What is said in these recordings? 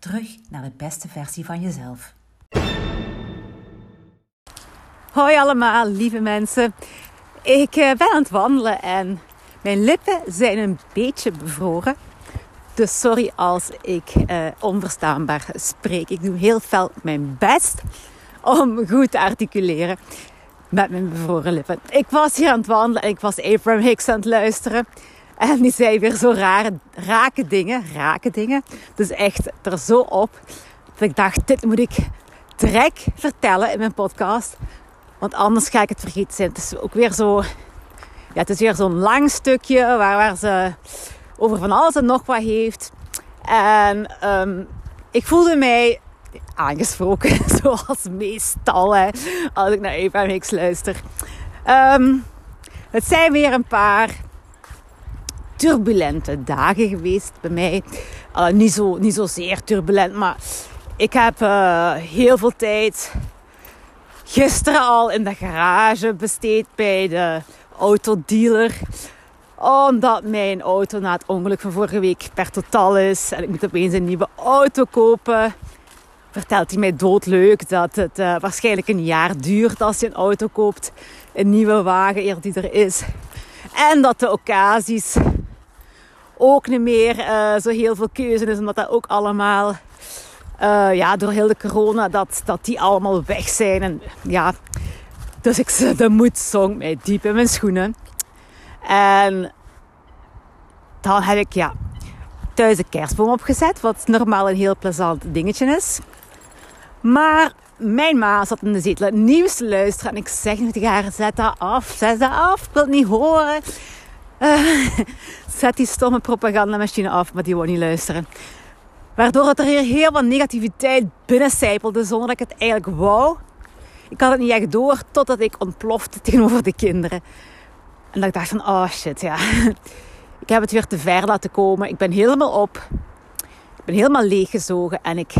Terug naar de beste versie van jezelf. Hoi allemaal, lieve mensen. Ik eh, ben aan het wandelen en mijn lippen zijn een beetje bevroren. Dus sorry als ik uh, onverstaanbaar spreek. Ik doe heel fel mijn best om goed te articuleren met mijn bevroren lippen. Ik was hier aan het wandelen en ik was Abraham Hicks aan het luisteren. En die zei weer zo rare, rake dingen, rake dingen. Dus echt er zo op. Dat ik dacht, dit moet ik direct vertellen in mijn podcast. Want anders ga ik het vergeten. Het is ook weer zo... Ja, het is weer zo'n lang stukje waar, waar ze over van alles en nog wat heeft. En um, ik voelde mij aangesproken, zoals meestal hè, als ik naar Eva Hicks luister. Um, het zijn weer een paar turbulente dagen geweest bij mij. Uh, niet, zo, niet zozeer turbulent, maar ik heb uh, heel veel tijd gisteren al in de garage besteed bij de autodealer omdat mijn auto na het ongeluk van vorige week per totaal is. En ik moet opeens een nieuwe auto kopen. Vertelt hij mij doodleuk dat het uh, waarschijnlijk een jaar duurt als je een auto koopt. Een nieuwe wagen eer die er is. En dat de occasies ook niet meer uh, zo heel veel keuze is. Omdat dat ook allemaal uh, ja, door heel de corona, dat, dat die allemaal weg zijn. En ja, dus ik, de moed zong mij diep in mijn schoenen. En dan heb ik ja, thuis een kerstboom opgezet, wat normaal een heel plezant dingetje is. Maar mijn ma zat in de zetel nieuws te luisteren en ik zeg tegen haar, zet dat af, zet dat af, ik wil niet horen. Uh, zet die stomme propagandamachine af, maar die wou niet luisteren. Waardoor het er hier heel wat negativiteit binnencijpelde zonder dat ik het eigenlijk wou. Ik had het niet echt door totdat ik ontplofte tegenover de kinderen. En dat ik dacht van, oh shit, ja. Ik heb het weer te ver laten komen. Ik ben helemaal op. Ik ben helemaal leeggezogen. En ik,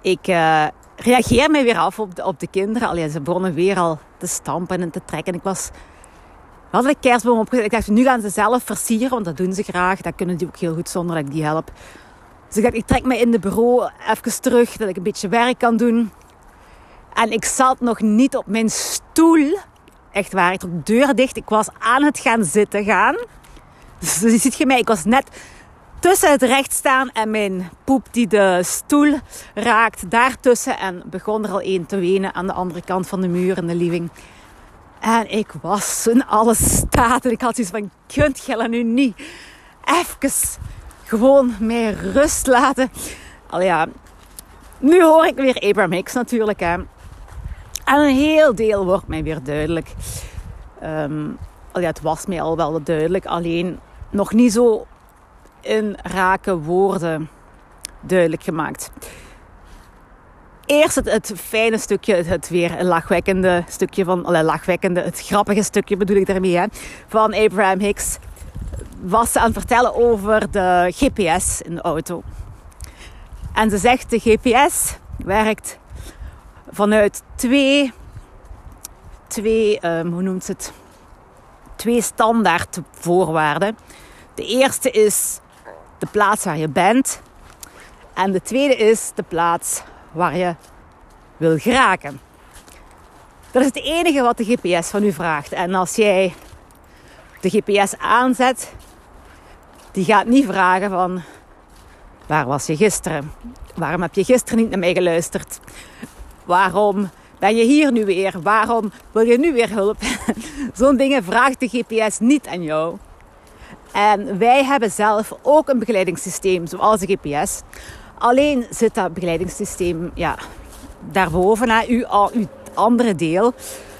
ik uh, reageer mij weer af op de, op de kinderen. Allee, ze begonnen weer al te stampen en te trekken. Ik was... Hadden de kerstboom opgezet. Ik dacht, nu gaan ze zelf versieren, want dat doen ze graag. Dat kunnen die ook heel goed zonder dat ik die help. Dus ik dacht, ik trek mij in de bureau even terug, dat ik een beetje werk kan doen. En ik zat nog niet op mijn stoel Echt waar, ik trok de deur dicht. Ik was aan het gaan zitten gaan. Dus je ziet je mij, ik was net tussen het recht staan en mijn poep die de stoel raakt daartussen. En begon er al één te wenen aan de andere kant van de muur in de living. En ik was in alle staat. En ik had zoiets van, kunt je nu niet even gewoon mij rust laten? Al ja, nu hoor ik weer Abraham Hicks natuurlijk. Hè. En een heel deel wordt mij weer duidelijk. Um, ja, het was mij al wel duidelijk, alleen nog niet zo in rake woorden duidelijk gemaakt. Eerst het, het fijne stukje, het, het, weer lachwekkende stukje van, allee, lachwekkende, het grappige stukje bedoel ik daarmee, hè, van Abraham Hicks. Was ze aan het vertellen over de GPS in de auto. En ze zegt, de GPS werkt vanuit twee, twee um, hoe noemt het? Twee standaard voorwaarden. De eerste is de plaats waar je bent. En de tweede is de plaats waar je wil geraken. Dat is het enige wat de GPS van u vraagt. En als jij de GPS aanzet, die gaat niet vragen van waar was je gisteren? Waarom heb je gisteren niet naar mij geluisterd? Waarom ben je hier nu weer? Waarom wil je nu weer hulp? Zo'n dingen vraagt de GPS niet aan jou. En wij hebben zelf ook een begeleidingssysteem zoals de GPS. Alleen zit dat begeleidingssysteem ja, daarboven, hè, uw, uw andere deel,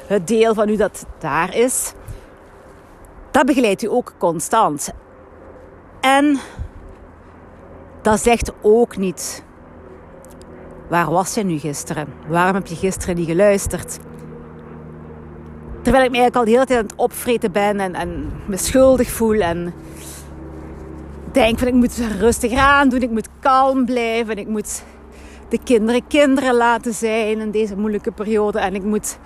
het deel van u dat daar is, dat begeleidt u ook constant. En dat zegt ook niet Waar was je nu gisteren? Waarom heb je gisteren niet geluisterd? Terwijl ik me eigenlijk al de hele tijd aan het opvreten ben en, en me schuldig voel en denk van ik moet rustig aan doen, ik moet kalm blijven, ik moet de kinderen kinderen laten zijn in deze moeilijke periode en ik moet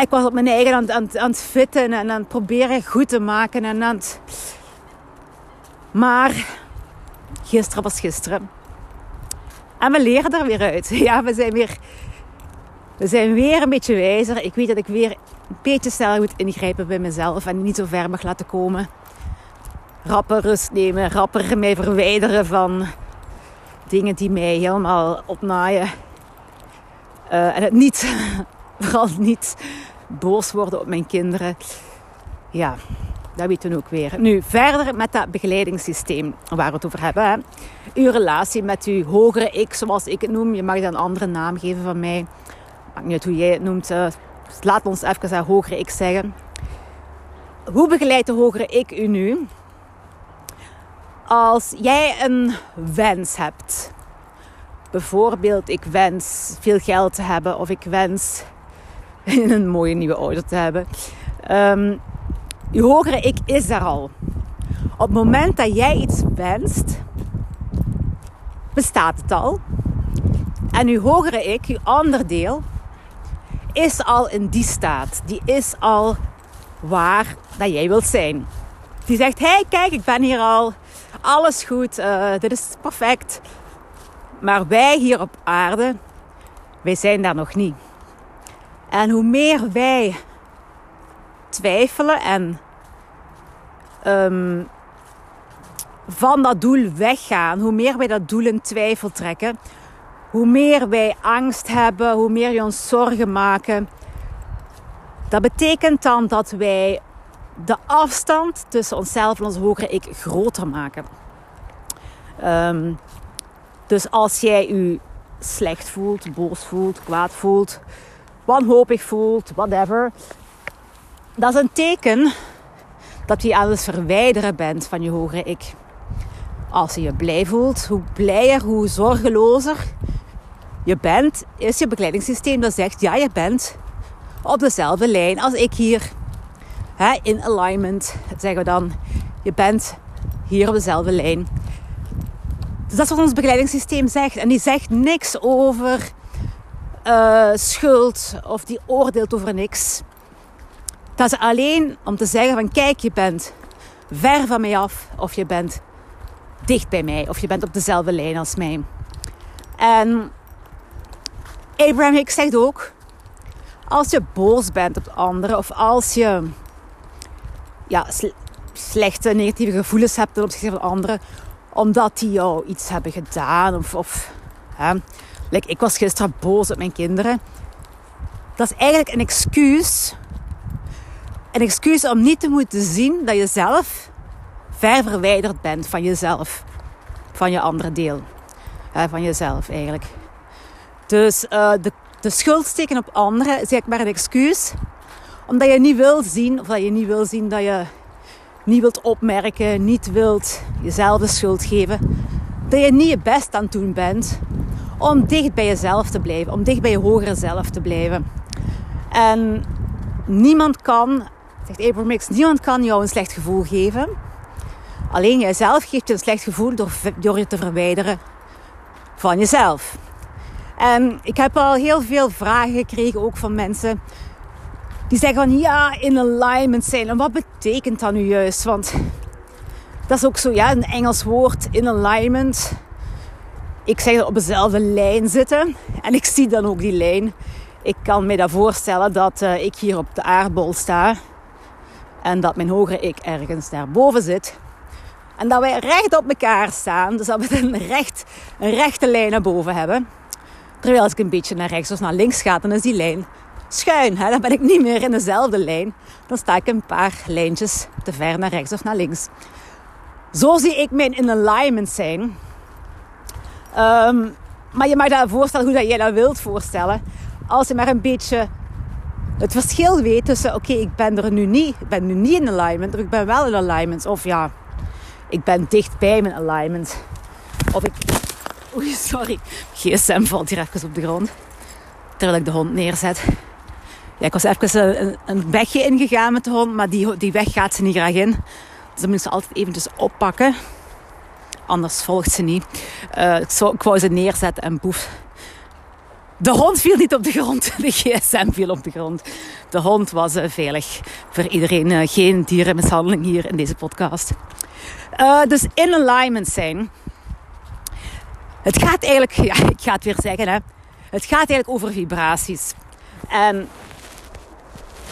ik was op mijn eigen aan, aan, het fitten en aan het proberen goed te maken en aan maar gisteren was gisteren en we leren er weer uit. Ja, we zijn weer, we zijn weer een beetje wijzer. Ik weet dat ik weer een beetje sneller moet ingrijpen bij mezelf en niet zo ver mag laten komen. Rapper rust nemen, rapper mij verwijderen van dingen die mij helemaal opnaaien. Uh, en het niet, vooral niet boos worden op mijn kinderen. Ja, dat weten we ook weer. Nu, verder met dat begeleidingssysteem waar we het over hebben. Hè. Uw relatie met uw hogere ik, zoals ik het noem. Je mag dan een andere naam geven van mij. Maakt niet uit hoe jij het noemt. Dus laat ons even dat hogere ik zeggen. Hoe begeleidt de hogere ik u nu? Als jij een wens hebt. Bijvoorbeeld, ik wens veel geld te hebben. Of ik wens een mooie nieuwe auto te hebben. Um, je hogere ik is er al. Op het moment dat jij iets wenst, bestaat het al. En je hogere ik, je ander deel, is al in die staat. Die is al waar dat jij wilt zijn. Die zegt, hey kijk, ik ben hier al. Alles goed, uh, dit is perfect. Maar wij hier op aarde, wij zijn daar nog niet. En hoe meer wij twijfelen en um, van dat doel weggaan, hoe meer wij dat doel in twijfel trekken, hoe meer wij angst hebben, hoe meer we ons zorgen maken. Dat betekent dan dat wij de afstand tussen onszelf en ons hogere ik groter maken. Um, dus als jij je slecht voelt, boos voelt, kwaad voelt, wanhopig voelt, whatever, dat is een teken dat je aan het verwijderen bent van je hogere ik. Als je je blij voelt, hoe blijer, hoe zorgelozer je bent, is je begeleidingssysteem dat zegt: ja, je bent op dezelfde lijn als ik hier. In alignment zeggen we dan. Je bent hier op dezelfde lijn. Dus dat is wat ons begeleidingssysteem zegt. En die zegt niks over uh, schuld of die oordeelt over niks. Dat is alleen om te zeggen van kijk, je bent ver van mij af of je bent dicht bij mij of je bent op dezelfde lijn als mij. En Abraham Hicks zegt ook, als je boos bent op anderen of als je ja, slechte negatieve gevoelens hebt ten opzichte van anderen, omdat die jou iets hebben gedaan of, of hè, ik was gisteren boos op mijn kinderen. Dat is eigenlijk een excuus een excuus om niet te moeten zien dat je zelf ver verwijderd bent van jezelf. Van je andere deel. van jezelf eigenlijk. Dus uh, de, de schuld steken op anderen is maar een excuus. Omdat je niet wil zien, of dat je niet wil zien dat je niet wilt opmerken, niet wilt jezelf de schuld geven. Dat je niet je best aan het doen bent om dicht bij jezelf te blijven, om dicht bij je hogere zelf te blijven. En niemand kan Zegt Abraham Hicks, niemand kan jou een slecht gevoel geven. Alleen jijzelf geeft je een slecht gevoel door, door je te verwijderen van jezelf. En ik heb al heel veel vragen gekregen, ook van mensen die zeggen van ja, in alignment zijn. En wat betekent dat nu juist? Want dat is ook zo, ja, een Engels woord, in alignment. Ik zeg op dezelfde lijn zitten. En ik zie dan ook die lijn. Ik kan me dat voorstellen dat uh, ik hier op de aardbol sta. En dat mijn hogere ik ergens daarboven zit. En dat wij recht op elkaar staan. Dus dat we een, recht, een rechte lijn naar boven hebben. Terwijl als ik een beetje naar rechts of naar links ga, dan is die lijn schuin. Hè? Dan ben ik niet meer in dezelfde lijn. Dan sta ik een paar lijntjes te ver naar rechts of naar links. Zo zie ik mijn in alignment zijn. Um, maar je mag je voorstellen hoe dat jij dat wilt voorstellen. Als je maar een beetje het verschil weet tussen, oké, ik ben er nu niet, ik ben nu niet in alignment, of ik ben wel in alignment. Of ja, ik ben dicht bij mijn alignment. Of ik Oei, sorry. GSM valt hier even op de grond. Terwijl ik de hond neerzet. Ik was even een, een wegje ingegaan met de hond, maar die, die weg gaat ze niet graag in. Dus dan moet ze altijd eventjes oppakken. Anders volgt ze niet. Uh, ik, zou, wou ze neerzetten en boef. De hond viel niet op de grond. De gsm viel op de grond. De hond was uh, veilig. Voor iedereen geen dierenmishandeling hier in deze podcast. dus in alignment zijn. Het gaat eigenlijk, ja, ik ga het weer zeggen, hè. Het gaat eigenlijk over vibraties. En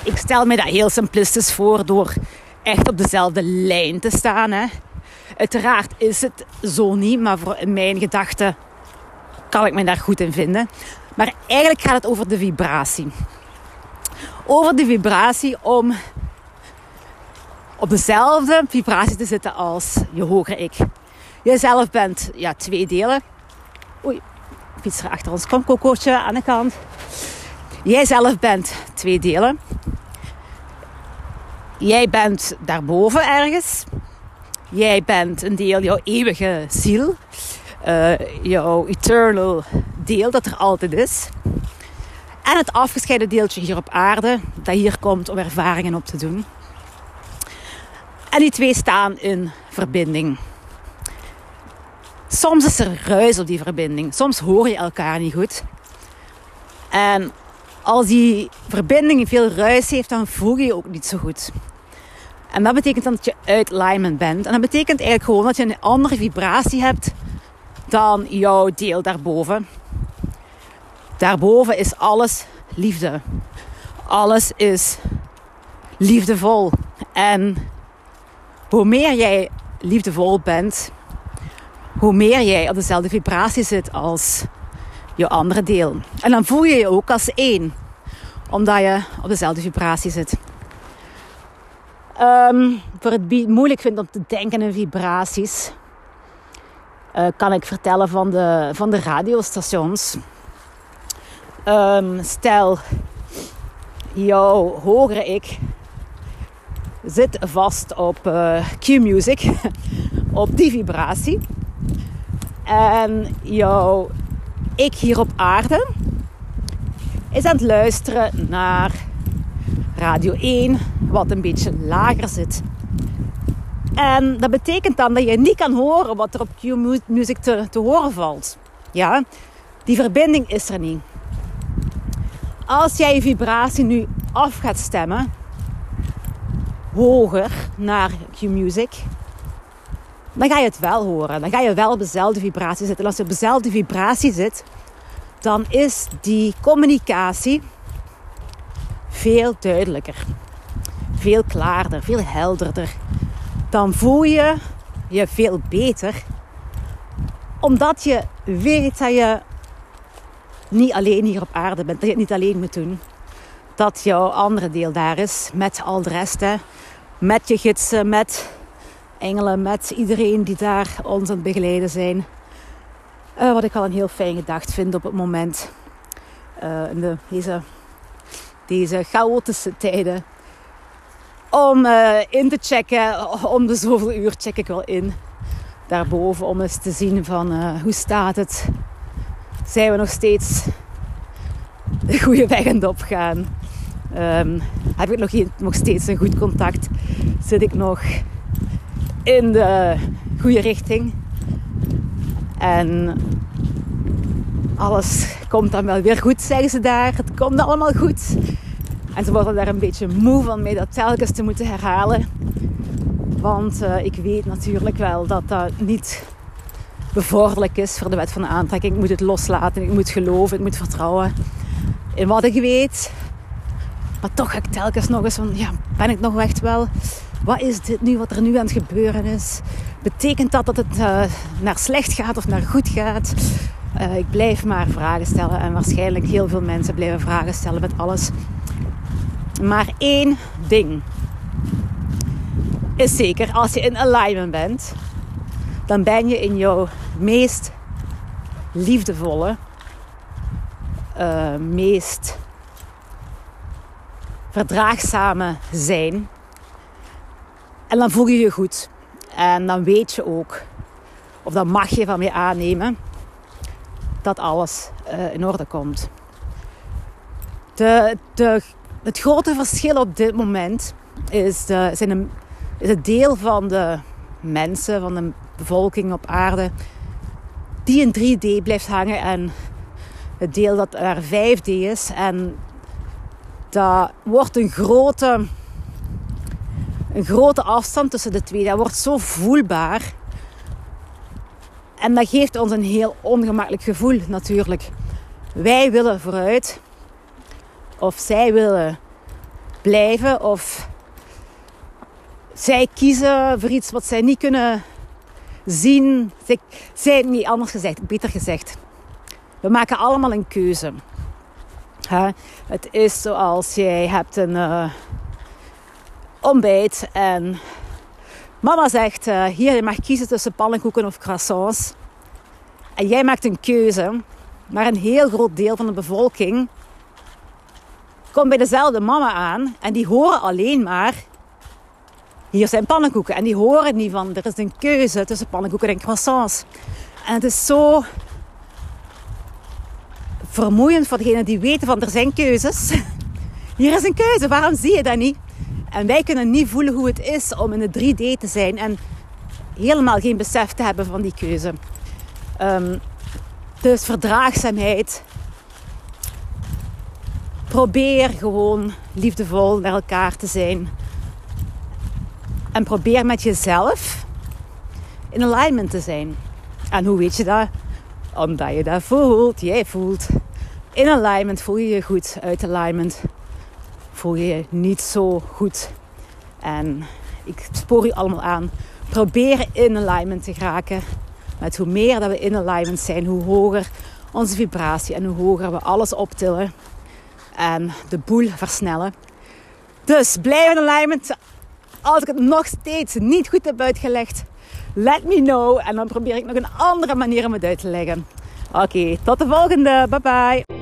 ik stel me dat heel simplistisch voor door echt op dezelfde lijn te staan. Hè. Uiteraard is het zo niet, maar voor in mijn gedachten kan ik me daar goed in vinden. Maar eigenlijk gaat het over de vibratie. Over de vibratie om op dezelfde vibratie te zitten als je hogere ik. Jezelf bent ja, twee delen. Oei, fiets er achter ons. Kom, Cocootje, aan de kant. Jij zelf bent twee delen. Jij bent daarboven ergens. Jij bent een deel, jouw eeuwige ziel. Uh, jouw eternal deel dat er altijd is. En het afgescheiden deeltje hier op aarde, dat hier komt om ervaringen op te doen. En die twee staan in verbinding. Soms is er ruis op die verbinding. Soms hoor je elkaar niet goed. En als die verbinding veel ruis heeft, dan voel je je ook niet zo goed. En dat betekent dan dat je uit alignment bent. En dat betekent eigenlijk gewoon dat je een andere vibratie hebt dan jouw deel daarboven. Daarboven is alles liefde. Alles is liefdevol. En hoe meer jij liefdevol bent, hoe meer jij op dezelfde vibratie zit als je andere deel. En dan voel je je ook als één, omdat je op dezelfde vibratie zit. Um, voor het moeilijk vindt om te denken in vibraties, uh, kan ik vertellen van de, van de radiostations. Um, stel, jouw hogere ik zit vast op uh, Q-music, op die vibratie. En jouw ik hier op aarde is aan het luisteren naar Radio 1, wat een beetje lager zit. En dat betekent dan dat je niet kan horen wat er op Q-music te, te horen valt. Ja, die verbinding is er niet. Als jij je vibratie nu af gaat stemmen, hoger naar Q-music, dan ga je het wel horen. Dan ga je wel op dezelfde vibratie zitten. En als je op dezelfde vibratie zit, dan is die communicatie veel duidelijker, veel klaarder, veel helderder. Dan voel je je veel beter, omdat je weet dat je niet alleen hier op aarde bent, dat je het niet alleen moet doen. Dat jouw andere deel daar is, met al de rest, met je gidsen, met engelen, met iedereen die daar ons aan het begeleiden zijn. Uh, wat ik al een heel fijn gedacht vind op het moment. Uh, in de, deze, deze chaotische tijden. Om uh, in te checken, om de zoveel uur check ik wel in. Daarboven om eens te zien van hoe staat het. Zijn we nog steeds de goede weg aan het opgaan? Um, heb ik nog steeds een goed contact? Zit ik nog in de goede richting? En alles komt dan wel weer goed, zeggen ze daar. Het komt allemaal goed. En ze worden daar een beetje moe van mee dat telkens te moeten herhalen. Want uh, ik weet natuurlijk wel dat dat niet bevorderlijk is voor de wet van de aantrekking. Ik moet het loslaten, ik moet geloven, ik moet vertrouwen in wat ik weet. Maar toch ga ik telkens nog eens van, ja, ben ik nog echt wel? Wat is dit nu, wat er nu aan het gebeuren is? Betekent dat dat het uh, naar slecht gaat of naar goed gaat? Uh, ik blijf maar vragen stellen en waarschijnlijk heel veel mensen blijven vragen stellen met alles. Maar één ding is zeker, als je in alignment bent, dan ben je in jouw meest liefdevolle, uh, meest verdraagzame zijn. En dan voel je je goed. En dan weet je ook, of dan mag je van je aannemen, dat alles uh, in orde komt. De, de, het grote verschil op dit moment is, de, zijn is het deel van de mensen, van de bevolking op aarde, die in 3D blijft hangen en het deel dat er 5D is. En dat wordt een grote, een grote afstand tussen de twee. Dat wordt zo voelbaar. En dat geeft ons een heel ongemakkelijk gevoel natuurlijk. Wij willen vooruit. Of zij willen blijven. Of zij kiezen voor iets wat zij niet kunnen zien. Zij, zij niet anders gezegd, beter gezegd. We maken allemaal een keuze. Het is zoals jij hebt een uh, ontbijt en mama zegt: uh, Hier, je mag kiezen tussen pannenkoeken of croissants. En jij maakt een keuze, maar een heel groot deel van de bevolking komt bij dezelfde mama aan en die horen alleen maar: Hier zijn pannenkoeken. En die horen niet van: Er is een keuze tussen pannenkoeken en croissants. En het is zo vermoeiend voor degenen die weten van er zijn keuzes. Hier is een keuze, waarom zie je dat niet? En wij kunnen niet voelen hoe het is om in de 3D te zijn en helemaal geen besef te hebben van die keuze. Um, dus verdraagzaamheid. Probeer gewoon liefdevol naar elkaar te zijn. En probeer met jezelf in alignment te zijn. En hoe weet je dat? Omdat je dat voelt. Jij voelt. In alignment voel je je goed. Uit alignment voel je je niet zo goed. En ik spoor je allemaal aan. Probeer in alignment te geraken. Met hoe meer dat we in alignment zijn, hoe hoger onze vibratie en hoe hoger we alles optillen. En de boel versnellen. Dus blijf in alignment. Als ik het nog steeds niet goed heb uitgelegd, let me know. En dan probeer ik nog een andere manier om het uit te leggen. Oké, tot de volgende. Bye bye.